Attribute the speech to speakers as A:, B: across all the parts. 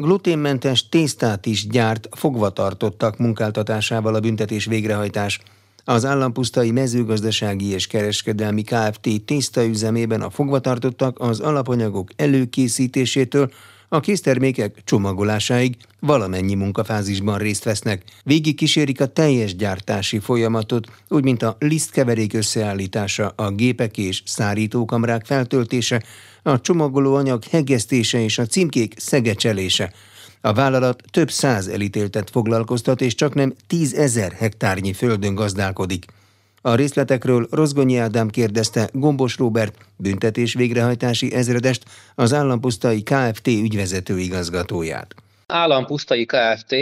A: Gluténmentes tésztát is gyárt fogvatartottak munkáltatásával a büntetés végrehajtás. Az állampusztai mezőgazdasági és kereskedelmi Kft. tésztaüzemében a fogvatartottak az alapanyagok előkészítésétől a késztermékek csomagolásáig valamennyi munkafázisban részt vesznek. Végig kísérik a teljes gyártási folyamatot, úgy mint a lisztkeverék összeállítása, a gépek és szárítókamrák feltöltése, a csomagolóanyag hegesztése és a címkék szegecselése. A vállalat több száz elítéltet foglalkoztat, és csak nem tízezer hektárnyi földön gazdálkodik. A részletekről Rozgonyi Ádám kérdezte Gombos Róbert, büntetés végrehajtási ezredest, az Állampusztai Kft. ügyvezető igazgatóját.
B: Állampusztai Kft.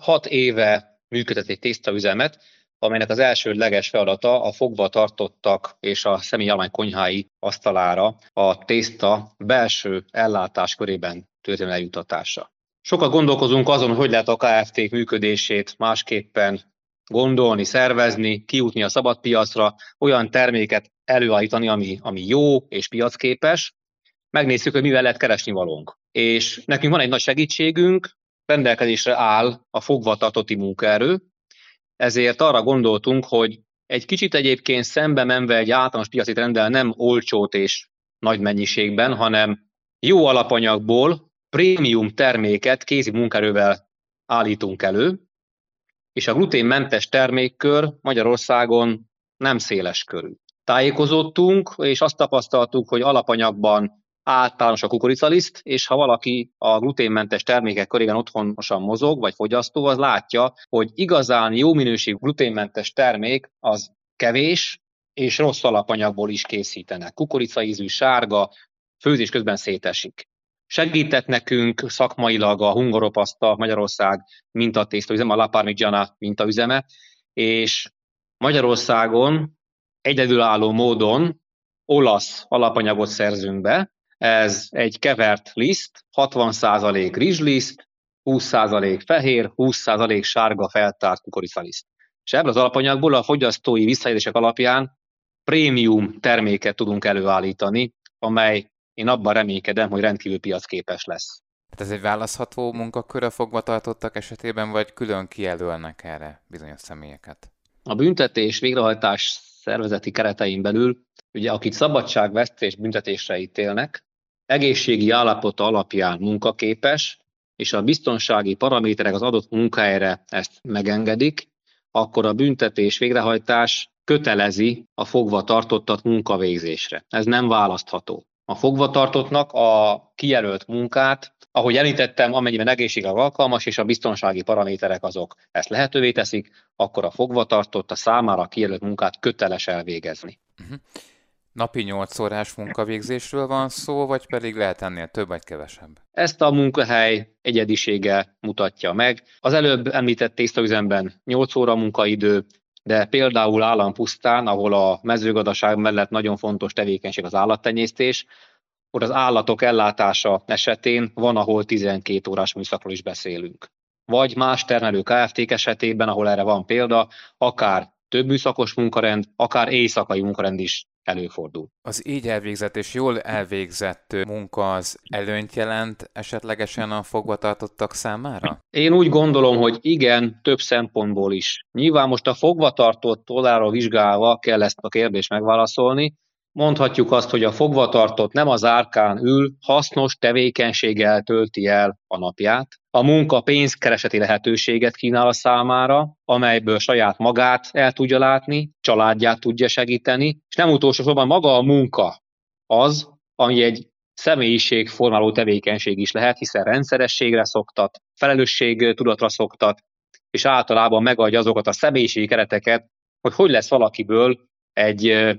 B: hat éve működtet egy tésztaüzemet, amelynek az elsődleges feladata a fogva tartottak és a személyállomány konyhái asztalára a tészta belső ellátás körében történő eljutatása. Sokat gondolkozunk azon, hogy lehet a KFT működését másképpen gondolni, szervezni, kijutni a szabadpiacra, olyan terméket előállítani, ami, ami jó és piacképes, megnézzük, hogy mivel lehet keresni valónk. És nekünk van egy nagy segítségünk, rendelkezésre áll a fogva tartotti munkaerő, ezért arra gondoltunk, hogy egy kicsit egyébként szembe menve egy általános piaci rendel nem olcsót és nagy mennyiségben, hanem jó alapanyagból prémium terméket kézi munkerővel állítunk elő, és a gluténmentes termékkör Magyarországon nem széles körű. Tájékozottunk, és azt tapasztaltuk, hogy alapanyagban általános a kukoricaliszt, és ha valaki a gluténmentes termékek körében otthonosan mozog, vagy fogyasztó, az látja, hogy igazán jó minőségű gluténmentes termék az kevés, és rossz alapanyagból is készítenek. Kukoricaízű, sárga, főzés közben szétesik. Segített nekünk szakmailag a Hungaropaszta Magyarország mintatészta üzeme, a La Parmigiana mintaüzeme, és Magyarországon egyedülálló módon olasz alapanyagot szerzünk be, ez egy kevert liszt, 60% rizsliszt, 20% fehér, 20% sárga feltárt kukoricaliszt. És ebből az alapanyagból a fogyasztói visszajelzések alapján prémium terméket tudunk előállítani, amely én abban reménykedem, hogy rendkívül piacképes lesz.
C: Hát ez egy választható munkakör a fogvatartottak esetében, vagy külön kijelölnek erre bizonyos személyeket?
B: A büntetés végrehajtás szervezeti keretein belül, ugye akit szabadságvesztés büntetésre ítélnek, egészségi állapota alapján munkaképes, és a biztonsági paraméterek az adott munkahelyre ezt megengedik, akkor a büntetés végrehajtás kötelezi a fogva tartottat munkavégzésre. Ez nem választható a fogvatartottnak a kijelölt munkát, ahogy említettem, amennyiben egészségre alkalmas, és a biztonsági paraméterek azok ezt lehetővé teszik, akkor a fogvatartott a számára kijelölt munkát köteles elvégezni. Uh-huh.
C: Napi 8 órás munkavégzésről van szó, vagy pedig lehet ennél több vagy kevesebb?
B: Ezt a munkahely egyedisége mutatja meg. Az előbb említett tésztaüzemben 8 óra munkaidő, de például állampusztán, ahol a mezőgazdaság mellett nagyon fontos tevékenység az állattenyésztés, ott az állatok ellátása esetén van, ahol 12 órás műszakról is beszélünk. Vagy más termelő KFT esetében, ahol erre van példa, akár több műszakos munkarend, akár éjszakai munkarend is előfordul.
C: Az így elvégzett és jól elvégzett munka az előnyt jelent esetlegesen a fogvatartottak számára?
B: Én úgy gondolom, hogy igen, több szempontból is. Nyilván most a fogvatartott oldaláról vizsgálva kell ezt a kérdést megválaszolni, Mondhatjuk azt, hogy a fogvatartott nem az árkán ül, hasznos tevékenységgel tölti el a napját. A munka pénzkereseti lehetőséget kínál a számára, amelyből saját magát el tudja látni, családját tudja segíteni, és nem utolsó sorban maga a munka az, ami egy személyiségformáló tevékenység is lehet, hiszen rendszerességre szoktat, felelősség tudatra szoktat, és általában megadja azokat a személyiségi kereteket, hogy hogy lesz valakiből egy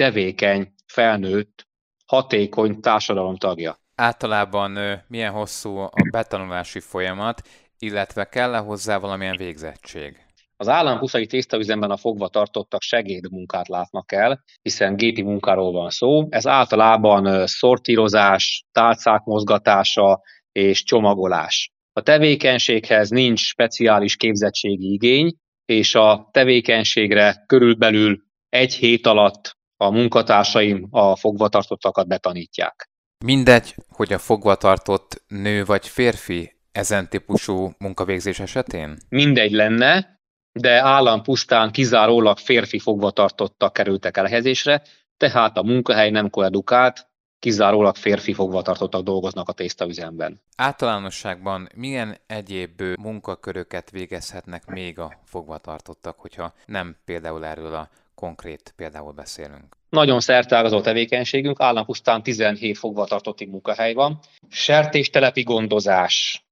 B: tevékeny, felnőtt, hatékony társadalom tagja.
C: Általában milyen hosszú a betanulási folyamat, illetve kell-e hozzá valamilyen végzettség?
B: Az állampuszai tésztaüzemben a fogva tartottak segédmunkát látnak el, hiszen gépi munkáról van szó. Ez általában szortírozás, tálcák mozgatása és csomagolás. A tevékenységhez nincs speciális képzettségi igény, és a tevékenységre körülbelül egy hét alatt a munkatársaim a fogvatartottakat betanítják.
C: Mindegy, hogy a fogvatartott nő vagy férfi, ezen típusú munkavégzés esetén?
B: Mindegy lenne, de állam pusztán kizárólag férfi fogvatartottak kerültek elhelyezésre, tehát a munkahely nem koedukált, kizárólag férfi fogvatartottak dolgoznak a tésztaüzemben.
C: Általánosságban milyen egyéb munkaköröket végezhetnek még a fogvatartottak, hogyha nem például erről a konkrét például beszélünk?
B: Nagyon szertágazó tevékenységünk, állampusztán 17 fogvatartotti munkahely van. Sertéstelepi gondozás,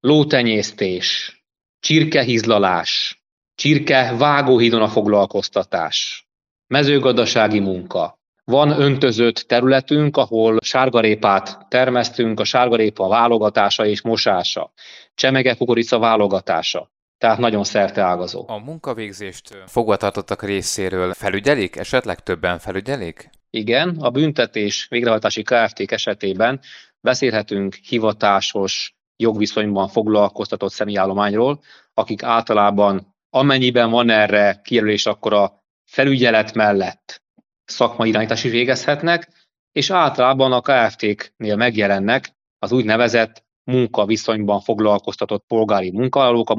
B: lótenyésztés, csirkehizlalás, csirke vágóhídon a foglalkoztatás, mezőgazdasági munka, van öntözött területünk, ahol sárgarépát termesztünk, a sárgarépa válogatása és mosása, csemege kukorica válogatása. Tehát nagyon ágazó.
C: A munkavégzést fogvatartottak részéről felügyelik? Esetleg többen felügyelik?
B: Igen, a büntetés végrehajtási kft esetében beszélhetünk hivatásos jogviszonyban foglalkoztatott személyállományról, akik általában amennyiben van erre kijelölés, akkor a felügyelet mellett szakmai irányítás is végezhetnek, és általában a KFT-knél megjelennek az úgynevezett munkaviszonyban foglalkoztatott polgári munkavállalók, a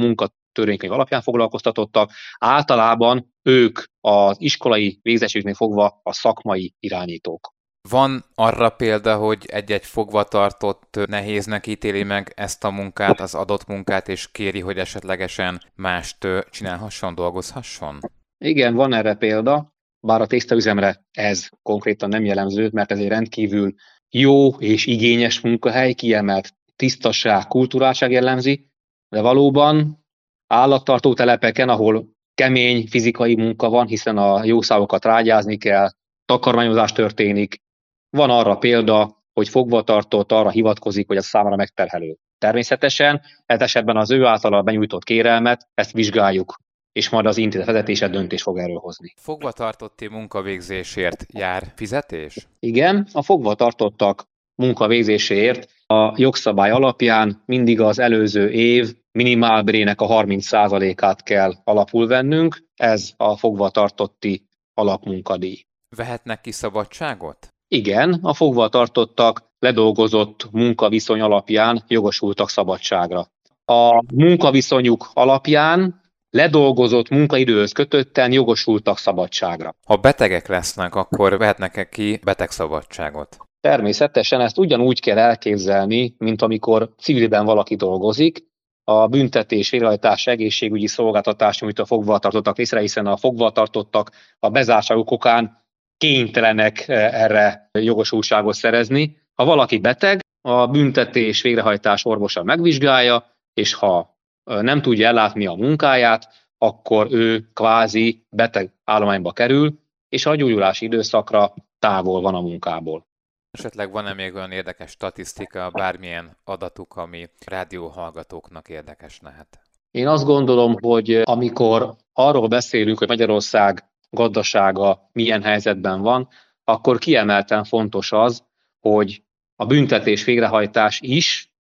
B: munkatörvénykönyv alapján foglalkoztatottak, általában ők az iskolai végzettségnél fogva a szakmai irányítók.
C: Van arra példa, hogy egy-egy fogvatartott nehéznek ítéli meg ezt a munkát, az adott munkát, és kéri, hogy esetlegesen mást csinálhasson, dolgozhasson?
B: Igen, van erre példa bár a tésztaüzemre ez konkrétan nem jellemző, mert ez egy rendkívül jó és igényes munkahely, kiemelt tisztaság, kulturálság jellemzi, de valóban állattartó telepeken, ahol kemény fizikai munka van, hiszen a jószágokat rágyázni kell, takarmányozás történik. Van arra példa, hogy fogvatartott arra hivatkozik, hogy ez számára megterhelő. Természetesen, ez esetben az ő általa benyújtott kérelmet, ezt vizsgáljuk és majd az intézet vezetése döntés fog erről hozni.
C: Fogvatartotti munkavégzésért jár fizetés?
B: Igen, a fogvatartottak munkavégzéséért a jogszabály alapján mindig az előző év minimálbrének a 30%-át kell alapul vennünk, ez a fogvatartotti alapmunkadíj.
C: Vehetnek ki szabadságot?
B: Igen, a fogvatartottak ledolgozott munkaviszony alapján jogosultak szabadságra. A munkaviszonyuk alapján ledolgozott munkaidőhöz kötötten jogosultak szabadságra.
C: Ha betegek lesznek, akkor vehetnek-e ki betegszabadságot?
B: Természetesen ezt ugyanúgy kell elképzelni, mint amikor civilben valaki dolgozik, a büntetés, végrehajtás, egészségügyi szolgáltatás nyújt a fogvatartottak részre, hiszen a fogvatartottak a bezártságuk okán kénytelenek eh, erre jogosultságot szerezni. Ha valaki beteg, a büntetés végrehajtás orvosa megvizsgálja, és ha nem tudja ellátni a munkáját, akkor ő kvázi beteg állományba kerül, és a gyógyulási időszakra távol van a munkából.
C: Esetleg van-e még olyan érdekes statisztika, bármilyen adatuk, ami rádióhallgatóknak érdekes lehet?
B: Én azt gondolom, hogy amikor arról beszélünk, hogy Magyarország gazdasága milyen helyzetben van, akkor kiemelten fontos az, hogy a büntetés végrehajtás is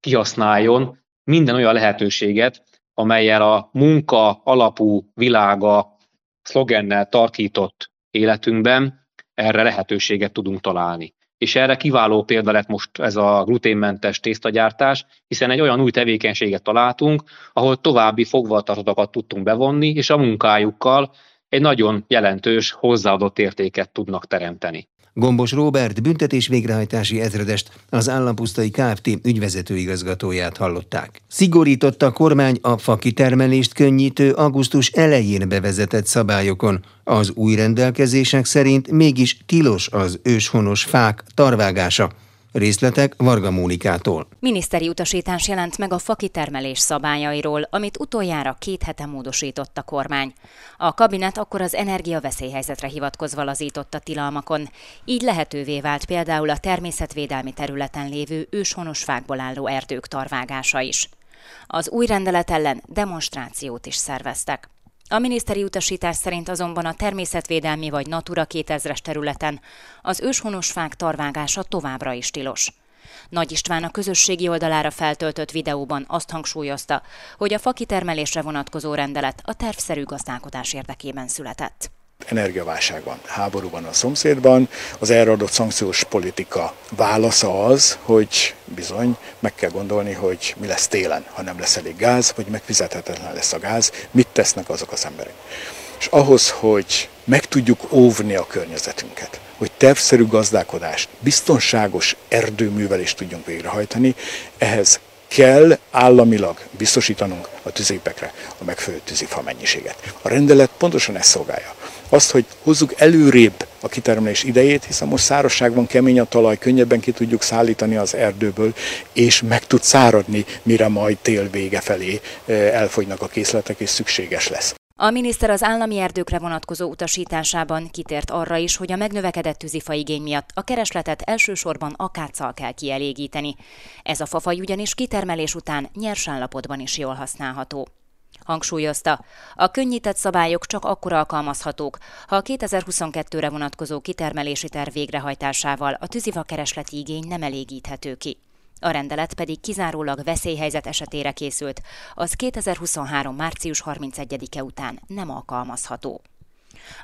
B: kihasználjon minden olyan lehetőséget, amelyel a munka alapú világa szlogennel tarkított életünkben erre lehetőséget tudunk találni. És erre kiváló példa lett most ez a gluténmentes tésztagyártás, hiszen egy olyan új tevékenységet találtunk, ahol további fogvatartottakat tudtunk bevonni, és a munkájukkal egy nagyon jelentős hozzáadott értéket tudnak teremteni.
A: Gombos Róbert büntetés végrehajtási ezredest, az állampusztai Kft. ügyvezető igazgatóját hallották. Szigorította a kormány a fakitermelést könnyítő augusztus elején bevezetett szabályokon. Az új rendelkezések szerint mégis tilos az őshonos fák tarvágása. Részletek Varga Mónikától.
D: Miniszteri utasítás jelent meg a fakitermelés szabályairól, amit utoljára két hete módosított a kormány. A kabinet akkor az energiaveszélyhelyzetre hivatkozva lazított a tilalmakon, így lehetővé vált például a természetvédelmi területen lévő őshonos fákból álló erdők tarvágása is. Az új rendelet ellen demonstrációt is szerveztek. A miniszteri utasítás szerint azonban a természetvédelmi vagy Natura 2000-es területen az őshonos fák tarvágása továbbra is tilos. Nagy István a közösségi oldalára feltöltött videóban azt hangsúlyozta, hogy a fakitermelésre vonatkozó rendelet a tervszerű gazdálkodás érdekében született.
E: Energiaválság van, háború van a szomszédban, az erre adott szankciós politika válasza az, hogy bizony meg kell gondolni, hogy mi lesz télen, ha nem lesz elég gáz, vagy megfizethetetlen lesz a gáz, mit tesznek azok az emberek. És ahhoz, hogy meg tudjuk óvni a környezetünket, hogy tervszerű gazdálkodást, biztonságos erdőművelést tudjunk végrehajtani, ehhez kell államilag biztosítanunk a tüzépekre a megfelelő tűzifa mennyiséget. A rendelet pontosan ezt szolgálja. Azt, hogy hozzuk előrébb a kitermelés idejét, hiszen most szárazságban kemény a talaj, könnyebben ki tudjuk szállítani az erdőből, és meg tud száradni, mire majd tél vége felé eh, elfogynak a készletek, és szükséges lesz.
D: A miniszter az állami erdőkre vonatkozó utasításában kitért arra is, hogy a megnövekedett tűzifaigény miatt a keresletet elsősorban akáccal kell kielégíteni. Ez a fafaj ugyanis kitermelés után nyers állapotban is jól használható. Hangsúlyozta, a könnyített szabályok csak akkor alkalmazhatók, ha a 2022-re vonatkozó kitermelési terv végrehajtásával a tűzifa keresleti igény nem elégíthető ki. A rendelet pedig kizárólag veszélyhelyzet esetére készült, az 2023. március 31-e után nem alkalmazható.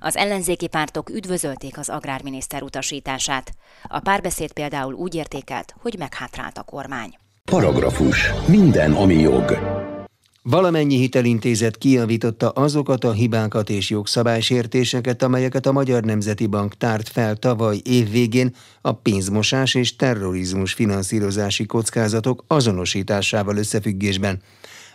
D: Az ellenzéki pártok üdvözölték az agrárminiszter utasítását. A párbeszéd például úgy értékelt, hogy meghátrált a kormány.
F: Paragrafus. Minden, ami jog.
G: Valamennyi hitelintézet kiavította azokat a hibákat és jogszabálysértéseket, amelyeket a Magyar Nemzeti Bank tárt fel tavaly év végén a pénzmosás és terrorizmus finanszírozási kockázatok azonosításával összefüggésben.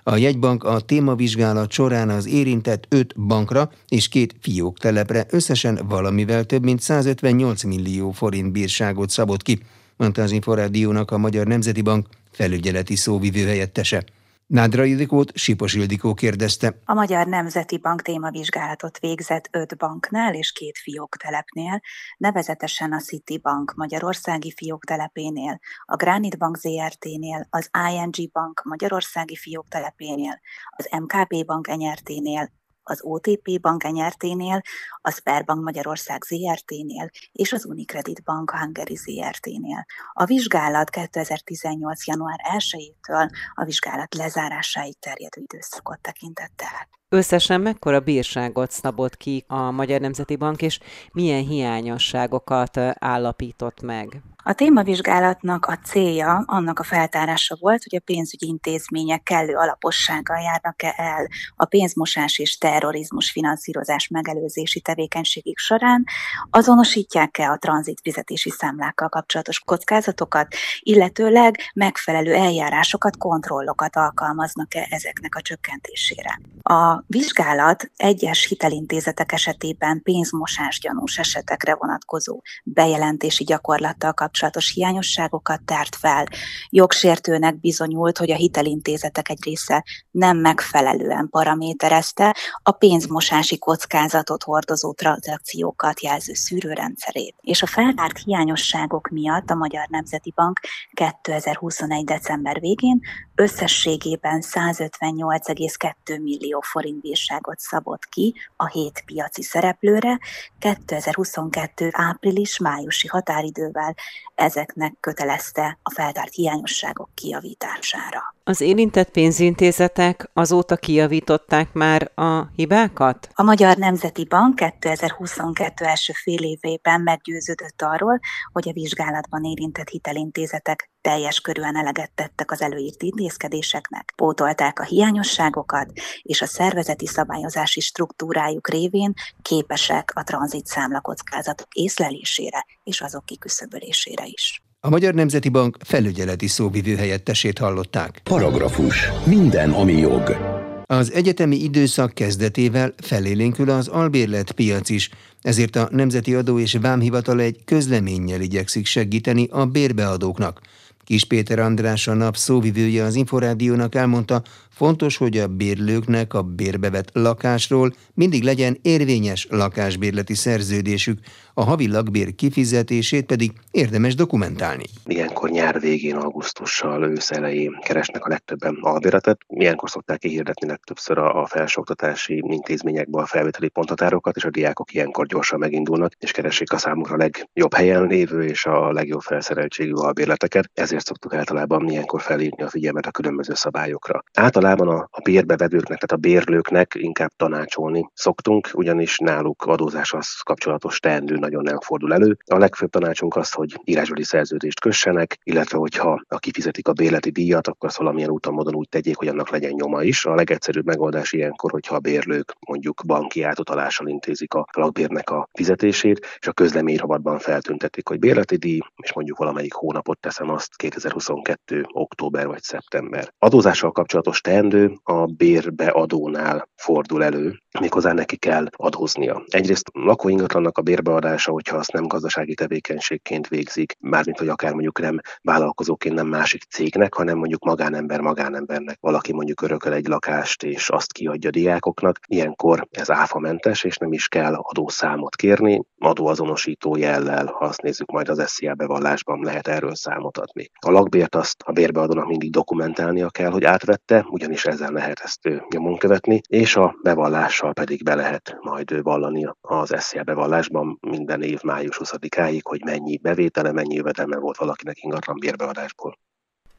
G: A jegybank a témavizsgálat során az érintett öt bankra és két fióktelepre összesen valamivel több mint 158 millió forint bírságot szabott ki, mondta az Inforádiónak a Magyar Nemzeti Bank felügyeleti szóvivő helyettese. Nádra Ildikót Sipos Ildikó kérdezte.
H: A Magyar Nemzeti Bank témavizsgálatot végzett öt banknál és két fióktelepnél, nevezetesen a Citibank Magyarországi fióktelepénél, a Granit Bank ZRT-nél, az ING Bank Magyarországi fióktelepénél, az MKB Bank Enyerténél, az OTP Bank Enyerténél, a Sperbank Magyarország ZRT-nél és az Unicredit Bank Hungary ZRT-nél. A vizsgálat 2018. január 1-től a vizsgálat lezárásáig terjedő időszakot tekintett el.
I: Összesen mekkora bírságot szabott ki a Magyar Nemzeti Bank, és milyen hiányosságokat állapított meg?
H: A témavizsgálatnak a célja annak a feltárása volt, hogy a pénzügyi intézmények kellő alapossággal járnak-e el a pénzmosás és terrorizmus finanszírozás megelőzési tevékenységük során, azonosítják-e a tranzitfizetési számlákkal kapcsolatos kockázatokat, illetőleg megfelelő eljárásokat, kontrollokat alkalmaznak-e ezeknek a csökkentésére. A vizsgálat egyes hitelintézetek esetében pénzmosás gyanús esetekre vonatkozó bejelentési gyakorlattal kapcsolatos hiányosságokat tárt fel. Jogsértőnek bizonyult, hogy a hitelintézetek egy része nem megfelelően paraméterezte a pénzmosási kockázatot hordozó tranzakciókat jelző szűrőrendszerét. És a feltárt hiányosságok miatt a Magyar Nemzeti Bank 2021. december végén összességében 158,2 millió forint bírságot szabott ki a hét piaci szereplőre 2022. április-májusi határidővel ezeknek kötelezte a feltárt hiányosságok kiavítására.
I: Az érintett pénzintézetek azóta kijavították már a hibákat?
H: A Magyar Nemzeti Bank 2022 első fél évében meggyőződött arról, hogy a vizsgálatban érintett hitelintézetek teljes körűen eleget tettek az előírt intézkedéseknek, pótolták a hiányosságokat, és a szervezeti szabályozási struktúrájuk révén képesek a tranzit számlakockázatok észlelésére és azok kiküszöbölésére is.
G: A Magyar Nemzeti Bank felügyeleti szóvivő helyettesét hallották.
F: Paragrafus. Minden, ami jog.
G: Az egyetemi időszak kezdetével felélénkül az albérlet piac is, ezért a Nemzeti Adó és Vámhivatal egy közleménnyel igyekszik segíteni a bérbeadóknak. Kis Péter András a nap szóvivője az Inforádiónak elmondta, fontos, hogy a bérlőknek a bérbevett lakásról mindig legyen érvényes lakásbérleti szerződésük, a havi lakbér kifizetését pedig érdemes dokumentálni.
J: Ilyenkor nyár végén, augusztussal, ősz elején keresnek a legtöbben albéletet. Ilyenkor szokták kihirdetni legtöbbször a felsőoktatási intézményekbe a felvételi ponthatárokat, és a diákok ilyenkor gyorsan megindulnak, és keresik a számukra legjobb helyen lévő és a legjobb felszereltségű albérleteket. Ezért szoktuk általában ilyenkor felírni a figyelmet a különböző szabályokra. Általában általában a, a bérbevevőknek, tehát a bérlőknek inkább tanácsolni szoktunk, ugyanis náluk adózáshoz kapcsolatos teendő nagyon nem fordul elő. A legfőbb tanácsunk az, hogy írásbeli szerződést kössenek, illetve hogyha a kifizetik a bérleti díjat, akkor azt valamilyen úton módon úgy tegyék, hogy annak legyen nyoma is. A legegyszerűbb megoldás ilyenkor, hogyha a bérlők mondjuk banki átutalással intézik a lakbérnek a fizetését, és a közleményrabatban feltüntetik, hogy bérleti díj, és mondjuk valamelyik hónapot teszem azt 2022. október vagy szeptember. Adózással kapcsolatos teendő a bérbeadónál fordul elő, méghozzá neki kell adóznia. Egyrészt lakóingatlannak a bérbeadása, hogyha azt nem gazdasági tevékenységként végzik, mármint hogy akár mondjuk nem vállalkozóként, nem másik cégnek, hanem mondjuk magánember magánembernek. Valaki mondjuk örököl egy lakást, és azt kiadja diákoknak, ilyenkor ez áfamentes, és nem is kell adószámot kérni, adóazonosító jellel, ha azt nézzük majd az SZIA bevallásban lehet erről számot adni. A lakbért azt a bérbeadónak mindig dokumentálnia kell, hogy átvette, ugyanis ezzel lehet ezt nyomon követni, és a bevallással pedig be lehet majd vallani az SZIA bevallásban minden év május 20-áig, hogy mennyi bevétele, mennyi jövedelme volt valakinek ingatlan bérbeadásból.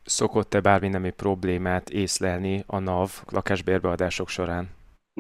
K: Szokott-e bármi nemi problémát észlelni a NAV lakásbérbeadások során?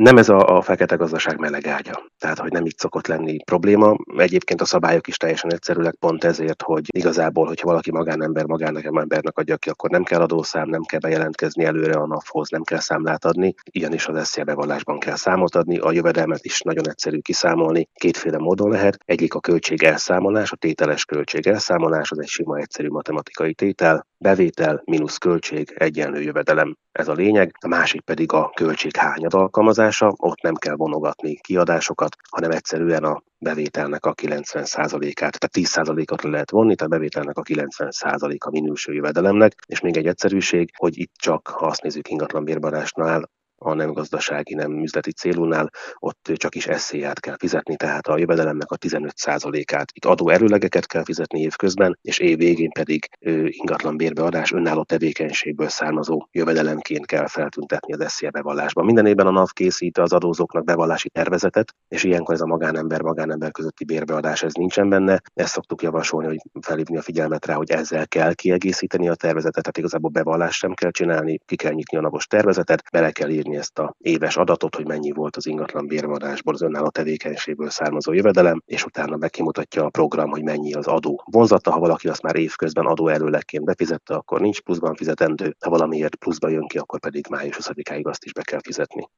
J: Nem ez a, a fekete gazdaság meleg ágya. Tehát, hogy nem így szokott lenni probléma. Egyébként a szabályok is teljesen egyszerűek, pont ezért, hogy igazából, hogyha valaki magánember magánembernek adja ki, akkor nem kell adószám, nem kell bejelentkezni előre a NAV-hoz, nem kell számlát adni, is az SZIA bevallásban kell számot adni. A jövedelmet is nagyon egyszerű kiszámolni, kétféle módon lehet. Egyik a költség elszámolás, a tételes költség elszámolás, az egy sima egyszerű matematikai tétel, bevétel mínusz költség egyenlő jövedelem. Ez a lényeg. A másik pedig a költség hányad alkalmazása, ott nem kell vonogatni kiadásokat, hanem egyszerűen a bevételnek a 90%-át, tehát 10%-ot le lehet vonni, tehát a bevételnek a 90%-a minőső jövedelemnek, és még egy egyszerűség, hogy itt csak, ha azt nézzük ingatlan bérbarásnál, a nem gazdasági, nem üzleti célúnál, ott csak is eszélyát kell fizetni, tehát a jövedelemnek a 15%-át. Itt adó erőlegeket kell fizetni évközben, és év végén pedig ingatlan bérbeadás önálló tevékenységből származó jövedelemként kell feltüntetni az SZIA bevallásban. Minden évben a NAV készít az adózóknak bevallási tervezetet, és ilyenkor ez a magánember magánember közötti bérbeadás ez nincsen benne. Ezt szoktuk javasolni, hogy felhívni a figyelmet rá, hogy ezzel kell kiegészíteni a tervezetet, tehát igazából bevallást sem kell csinálni, ki kell nyitni a napos tervezetet, bele kell írni ezt a éves adatot, hogy mennyi volt az ingatlan bérvadásból, az önálló tevékenységből származó jövedelem, és utána megkimutatja a program, hogy mennyi az adó vonzata. Ha valaki azt már évközben adó előlegként befizette, akkor nincs pluszban fizetendő, ha valamiért pluszba jön ki, akkor pedig május 20-áig azt is be kell fizetni.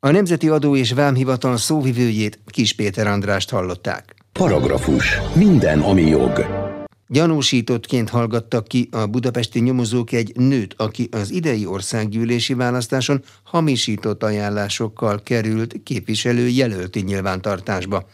G: A Nemzeti Adó és Vámhivatal szóvivőjét Kis Péter Andrást hallották.
F: Paragrafus. Minden, ami jog.
G: Gyanúsítottként hallgattak ki a budapesti nyomozók egy nőt, aki az idei országgyűlési választáson hamisított ajánlásokkal került képviselő jelölti nyilvántartásba.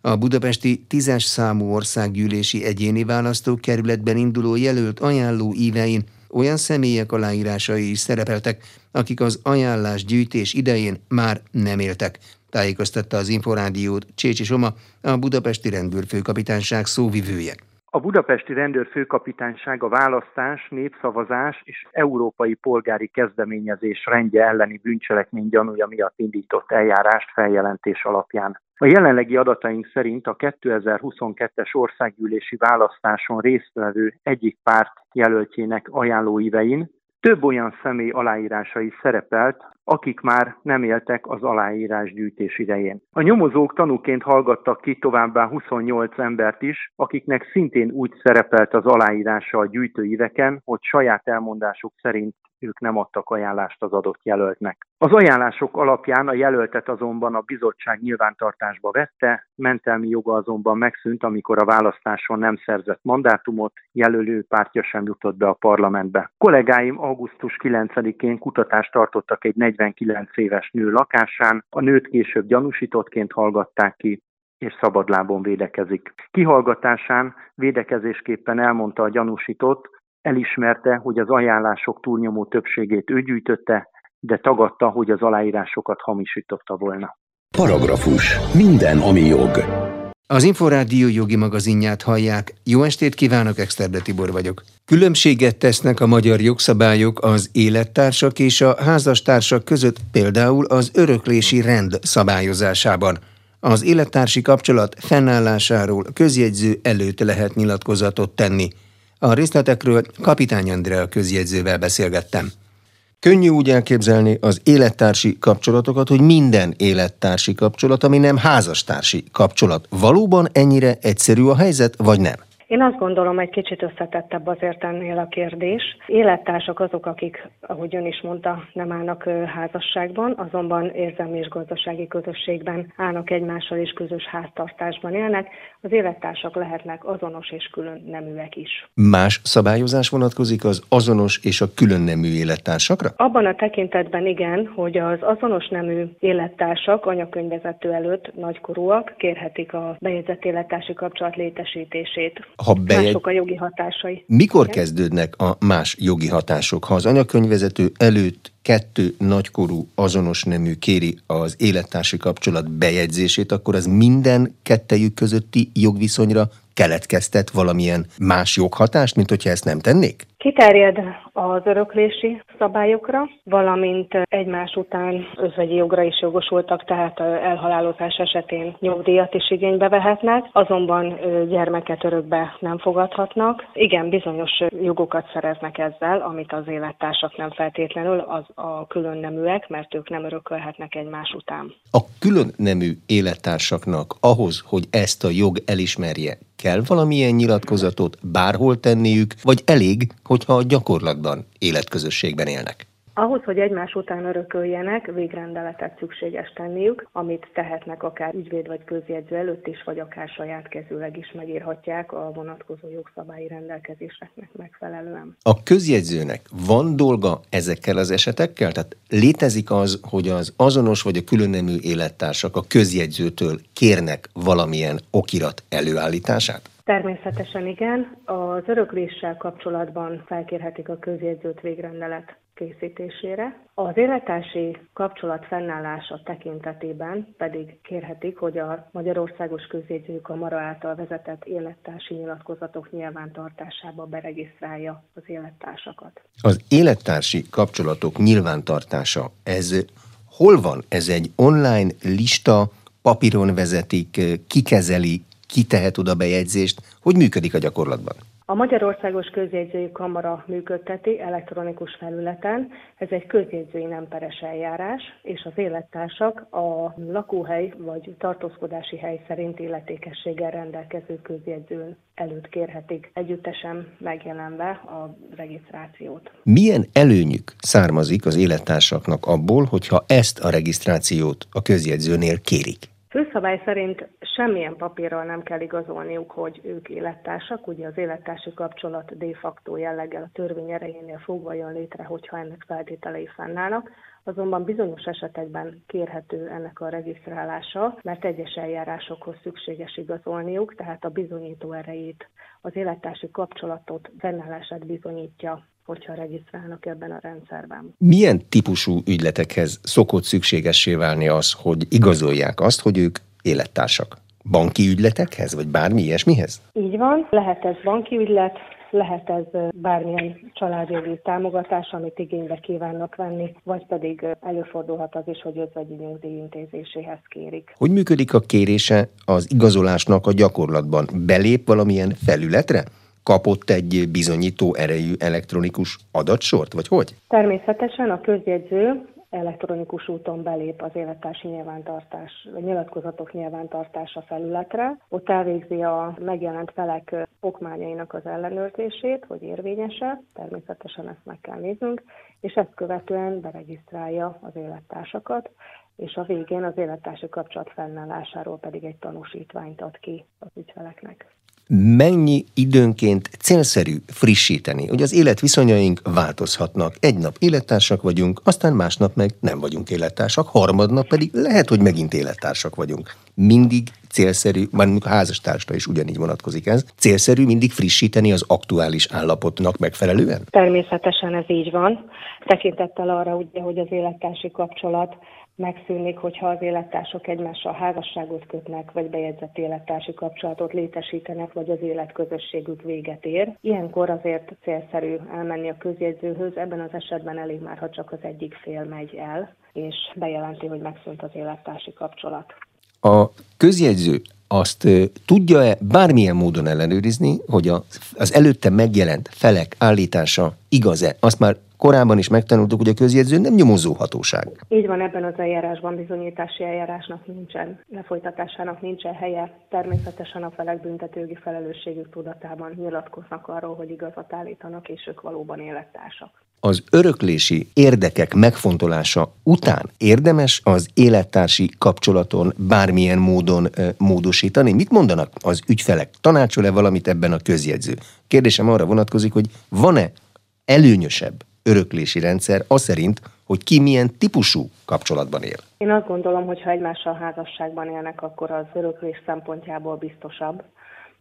G: A budapesti tízes számú országgyűlési egyéni választókerületben induló jelölt ajánló ívein olyan személyek aláírásai is szerepeltek, akik az ajánlás gyűjtés idején már nem éltek, tájékoztatta az Inforádiót Csécsi Soma, a budapesti rendőrfőkapitányság szóvivője.
L: A budapesti rendőrfőkapitányság a választás, népszavazás és európai polgári kezdeményezés rendje elleni bűncselekmény gyanúja miatt indított eljárást feljelentés alapján. A jelenlegi adataink szerint a 2022-es országgyűlési választáson résztvevő egyik párt jelöltjének ajánlóivein több olyan személy aláírásai szerepelt, akik már nem éltek az aláírás gyűjtés idején. A nyomozók tanúként hallgattak ki továbbá 28 embert is, akiknek szintén úgy szerepelt az aláírása a gyűjtőíveken, hogy saját elmondásuk szerint ők nem adtak ajánlást az adott jelöltnek. Az ajánlások alapján a jelöltet azonban a bizottság nyilvántartásba vette, mentelmi joga azonban megszűnt, amikor a választáson nem szerzett mandátumot, jelölő pártja sem jutott be a parlamentbe. Kollégáim augusztus 9-én kutatást tartottak egy 49 éves nő lakásán, a nőt később gyanúsítottként hallgatták ki, és szabadlábon védekezik. Kihallgatásán védekezésképpen elmondta a gyanúsított, elismerte, hogy az ajánlások túlnyomó többségét ő gyűjtötte, de tagadta, hogy az aláírásokat hamisította volna.
F: Paragrafus. Minden, ami jog.
G: Az Inforádió jogi magazinját hallják. Jó estét kívánok, Exterde Tibor vagyok. Különbséget tesznek a magyar jogszabályok az élettársak és a házastársak között például az öröklési rend szabályozásában. Az élettársi kapcsolat fennállásáról közjegyző előtt lehet nyilatkozatot tenni. A részletekről Kapitány Andrea közjegyzővel beszélgettem.
A: Könnyű úgy elképzelni az élettársi kapcsolatokat, hogy minden élettársi kapcsolat, ami nem házastársi kapcsolat. Valóban ennyire egyszerű a helyzet, vagy nem?
M: Én azt gondolom, egy kicsit összetettebb azért ennél a kérdés. Élettársak azok, akik, ahogy ön is mondta, nem állnak házasságban, azonban érzelmi és gazdasági közösségben állnak egymással és közös háztartásban élnek. Az élettársak lehetnek azonos és külön neműek is.
A: Más szabályozás vonatkozik az azonos és a külön nemű élettársakra?
M: Abban a tekintetben igen, hogy az azonos nemű élettársak anyakönyvezető előtt nagykorúak kérhetik a bejegyzett élettársi kapcsolat létesítését
A: ha bejegy...
M: Mások a jogi hatásai.
A: Mikor Igen? kezdődnek a más jogi hatások? Ha az anyakönyvezető előtt kettő nagykorú azonos nemű kéri az élettársi kapcsolat bejegyzését, akkor az minden kettejük közötti jogviszonyra keletkeztet valamilyen más joghatást, mint hogyha ezt nem tennék?
M: Kiterjed az öröklési szabályokra, valamint egymás után özvegyi jogra is jogosultak, tehát elhalálozás esetén nyugdíjat is igénybe vehetnek, azonban gyermeket örökbe nem fogadhatnak. Igen, bizonyos jogokat szereznek ezzel, amit az élettársak nem feltétlenül, az a külön neműek, mert ők nem örökölhetnek egymás után.
A: A külön nemű élettársaknak ahhoz, hogy ezt a jog elismerje, kell valamilyen nyilatkozatot bárhol tenniük, vagy elég, hogyha a gyakorlatban életközösségben élnek?
M: Ahhoz, hogy egymás után örököljenek, végrendeletet szükséges tenniük, amit tehetnek akár ügyvéd vagy közjegyző előtt is, vagy akár saját kezűleg is megírhatják a vonatkozó jogszabályi rendelkezéseknek megfelelően.
A: A közjegyzőnek van dolga ezekkel az esetekkel? Tehát létezik az, hogy az azonos vagy a különnemű élettársak a közjegyzőtől kérnek valamilyen okirat előállítását?
M: Természetesen igen. Az örökléssel kapcsolatban felkérhetik a közjegyzőt végrendelet készítésére. Az élettársi kapcsolat fennállása tekintetében pedig kérhetik, hogy a Magyarországos Közjegyzőkamara által vezetett élettársi nyilatkozatok nyilvántartásába beregisztrálja az élettársakat.
A: Az élettársi kapcsolatok nyilvántartása, ez hol van? Ez egy online lista, papíron vezetik, kikezeli, kitehet oda bejegyzést, hogy működik a gyakorlatban?
M: A Magyarországos Közjegyzői Kamara működteti elektronikus felületen. Ez egy közjegyzői nem peres eljárás, és az élettársak a lakóhely vagy tartózkodási hely szerint illetékességgel rendelkező közjegyző előtt kérhetik együttesen megjelenve a regisztrációt.
A: Milyen előnyük származik az élettársaknak abból, hogyha ezt a regisztrációt a közjegyzőnél kérik?
M: Főszabály szerint semmilyen papírral nem kell igazolniuk, hogy ők élettársak. Ugye az élettársi kapcsolat de facto jelleggel a törvény erejénél fogva jön létre, hogyha ennek feltételei fennállnak. Azonban bizonyos esetekben kérhető ennek a regisztrálása, mert egyes eljárásokhoz szükséges igazolniuk, tehát a bizonyító erejét, az élettársi kapcsolatot, fennállását bizonyítja hogyha regisztrálnak ebben a rendszerben.
A: Milyen típusú ügyletekhez szokott szükségessé válni az, hogy igazolják azt, hogy ők élettársak? Banki ügyletekhez, vagy bármi ilyesmihez?
M: Így van, lehet ez banki ügylet, lehet ez bármilyen családjogi támogatás, amit igénybe kívánnak venni, vagy pedig előfordulhat az is, hogy özvegyi nyugdíj intézéséhez kérik.
A: Hogy működik a kérése az igazolásnak a gyakorlatban? Belép valamilyen felületre? kapott egy bizonyító erejű elektronikus adatsort, vagy hogy?
M: Természetesen a közjegyző elektronikus úton belép az élettársi nyilvántartás, vagy nyilatkozatok nyilvántartása felületre. Ott elvégzi a megjelent felek okmányainak az ellenőrzését, hogy érvényese, természetesen ezt meg kell néznünk, és ezt követően beregisztrálja az élettársakat, és a végén az élettársi kapcsolat fennállásáról pedig egy tanúsítványt ad ki az ügyfeleknek
A: mennyi időnként célszerű frissíteni, hogy az életviszonyaink változhatnak. Egy nap élettársak vagyunk, aztán másnap meg nem vagyunk élettársak, harmadnap pedig lehet, hogy megint élettársak vagyunk. Mindig célszerű, már a házastársra is ugyanígy vonatkozik ez, célszerű mindig frissíteni az aktuális állapotnak megfelelően?
M: Természetesen ez így van. Tekintettel arra, ugye, hogy az élettársi kapcsolat megszűnik, hogyha az élettársak egymással házasságot kötnek, vagy bejegyzett élettársi kapcsolatot létesítenek, vagy az életközösségük véget ér. Ilyenkor azért célszerű elmenni a közjegyzőhöz, ebben az esetben elég már, ha csak az egyik fél megy el, és bejelenti, hogy megszűnt az élettársi kapcsolat.
A: A közjegyző azt tudja-e bármilyen módon ellenőrizni, hogy az előtte megjelent felek állítása igaz-e? Azt már korábban is megtanultuk, hogy a közjegyző nem nyomozó hatóság.
M: Így van, ebben az eljárásban bizonyítási eljárásnak nincsen, lefolytatásának nincsen helye. Természetesen a felek büntetőgi felelősségük tudatában nyilatkoznak arról, hogy igazat állítanak, és ők valóban élettársak
A: az öröklési érdekek megfontolása után érdemes az élettársi kapcsolaton bármilyen módon módosítani? Mit mondanak az ügyfelek? Tanácsol-e valamit ebben a közjegyző? Kérdésem arra vonatkozik, hogy van-e előnyösebb öröklési rendszer az szerint, hogy ki milyen típusú kapcsolatban él?
M: Én azt gondolom, hogy ha egymással házasságban élnek, akkor az öröklés szempontjából biztosabb,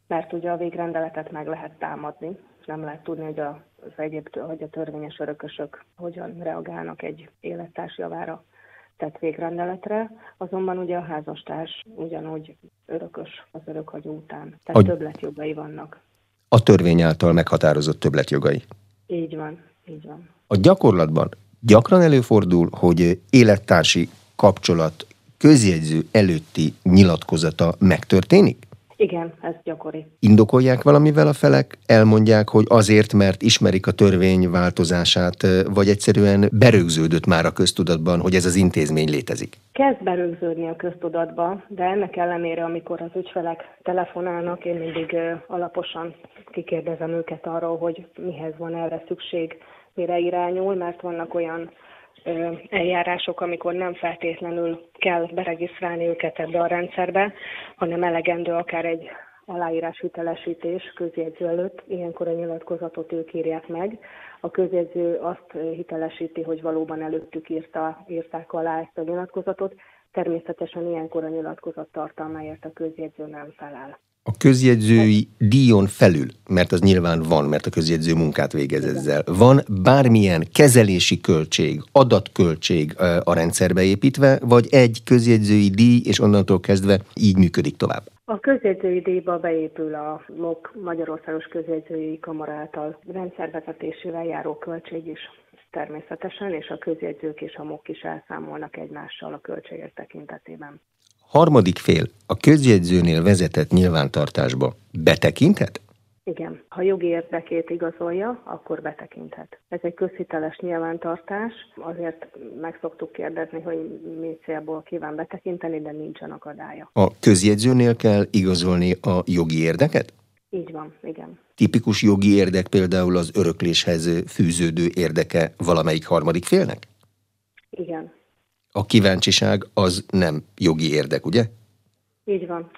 M: mert ugye a végrendeletet meg lehet támadni, nem lehet tudni, hogy a az egyéb, hogy a törvényes örökösök hogyan reagálnak egy élettárs javára tett végrendeletre, azonban ugye a házastárs ugyanúgy örökös az örökhagyó után. Tehát a... többletjogai vannak.
A: A törvény által meghatározott többletjogai.
M: Így van, így van.
A: A gyakorlatban gyakran előfordul, hogy élettársi kapcsolat közjegyző előtti nyilatkozata megtörténik?
M: Igen, ez gyakori.
A: Indokolják valamivel a felek? Elmondják, hogy azért, mert ismerik a törvény változását, vagy egyszerűen berögződött már a köztudatban, hogy ez az intézmény létezik?
M: Kezd berögződni a köztudatba, de ennek ellenére, amikor az ügyfelek telefonálnak, én mindig alaposan kikérdezem őket arról, hogy mihez van erre szükség, mire irányul, mert vannak olyan eljárások, amikor nem feltétlenül kell beregisztrálni őket ebbe a rendszerbe, hanem elegendő akár egy aláírás hitelesítés közjegyző előtt, ilyenkor a nyilatkozatot ők írják meg. A közjegyző azt hitelesíti, hogy valóban előttük írta, írták alá ezt a nyilatkozatot, természetesen ilyenkor a nyilatkozat tartalmáért a közjegyző nem felel
A: a közjegyzői díjon felül, mert az nyilván van, mert a közjegyző munkát végez ezzel, van bármilyen kezelési költség, adatköltség a rendszerbe építve, vagy egy közjegyzői díj, és onnantól kezdve így működik tovább?
M: A közjegyzői díjba beépül a MOK Magyarországos Közjegyzői Kamara által rendszervezetésével járó költség is természetesen, és a közjegyzők és a MOK is elszámolnak egymással a költségek tekintetében
A: harmadik fél a közjegyzőnél vezetett nyilvántartásba betekinthet?
M: Igen, ha jogi érdekét igazolja, akkor betekinthet. Ez egy közhiteles nyilvántartás, azért meg szoktuk kérdezni, hogy mi célból kíván betekinteni, de nincsen akadálya.
A: A közjegyzőnél kell igazolni a jogi érdeket?
M: Így van, igen.
A: Tipikus jogi érdek például az örökléshez fűződő érdeke valamelyik harmadik félnek?
M: Igen,
A: a kíváncsiság az nem jogi érdek, ugye?
M: Így van.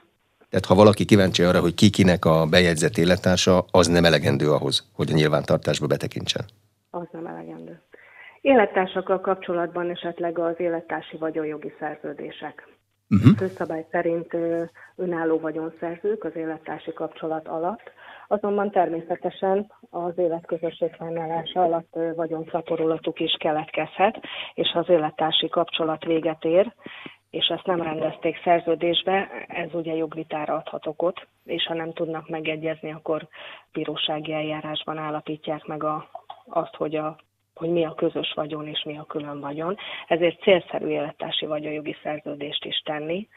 A: Tehát ha valaki kíváncsi arra, hogy ki kinek a bejegyzett élettársa, az nem elegendő ahhoz, hogy a nyilvántartásba betekintsen.
M: Az nem elegendő. Élettársakkal kapcsolatban esetleg az élettársi vagyonjogi szerződések. Uh-huh. Főszabály szerint önálló vagyonszerzők az élettársi kapcsolat alatt, azonban természetesen az életközösség fennállása alatt vagyonszaporulatuk is keletkezhet, és az élettársi kapcsolat véget ér, és ezt nem rendezték szerződésbe, ez ugye jogvitára adhat okot, és ha nem tudnak megegyezni, akkor bírósági eljárásban állapítják meg a, azt, hogy a hogy mi a közös vagyon és mi a külön vagyon. Ezért célszerű élettársi vagyonjogi szerződést is tenni,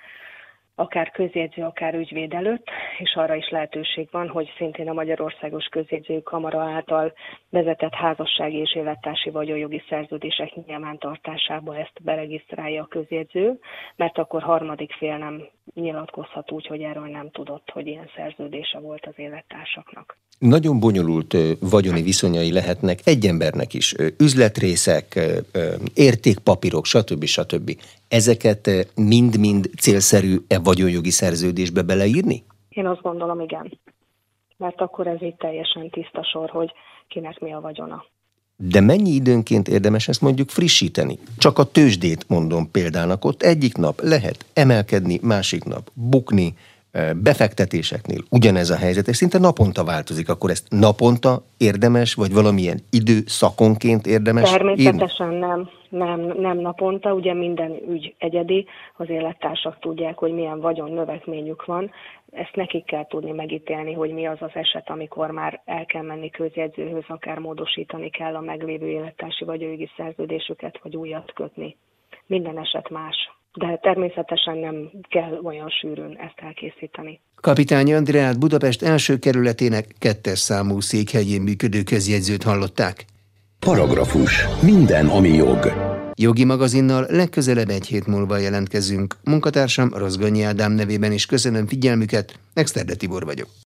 M: akár közjegyző, akár ügyvéd előtt, és arra is lehetőség van, hogy szintén a Magyarországos Közjegyzői Kamara által vezetett házassági és élettársi vagyonjogi szerződések nyilvántartásába ezt beregisztrálja a közjegyző, mert akkor harmadik fél nem nyilatkozhat úgy, hogy erről nem tudott, hogy ilyen szerződése volt az élettársaknak.
A: Nagyon bonyolult vagyoni viszonyai lehetnek egy embernek is, üzletrészek, értékpapírok, stb. stb. Ezeket mind-mind célszerű-e vagyonjogi szerződésbe beleírni?
M: Én azt gondolom, igen. Mert akkor ez így teljesen tiszta sor, hogy kinek mi a vagyona.
A: De mennyi időnként érdemes ezt mondjuk frissíteni? Csak a tőzsdét mondom példának, ott egyik nap lehet emelkedni, másik nap bukni, befektetéseknél ugyanez a helyzet, és szinte naponta változik, akkor ezt naponta érdemes, vagy valamilyen időszakonként érdemes
M: Természetesen írni? nem, nem, nem naponta, ugye minden ügy egyedi, az élettársak tudják, hogy milyen vagyon növekményük van, ezt nekik kell tudni megítélni, hogy mi az az eset, amikor már el kell menni közjegyzőhöz, akár módosítani kell a meglévő élettársi vagyonjogi szerződésüket, vagy újat kötni. Minden eset más de természetesen nem kell olyan sűrűn ezt elkészíteni.
A: Kapitány Andreát Budapest első kerületének kettes számú székhelyén működő közjegyzőt hallották.
F: Paragrafus. Minden, ami jog.
G: Jogi magazinnal legközelebb egy hét múlva jelentkezünk. Munkatársam Rozgonyi Ádám nevében is köszönöm figyelmüket, Exterde Tibor vagyok.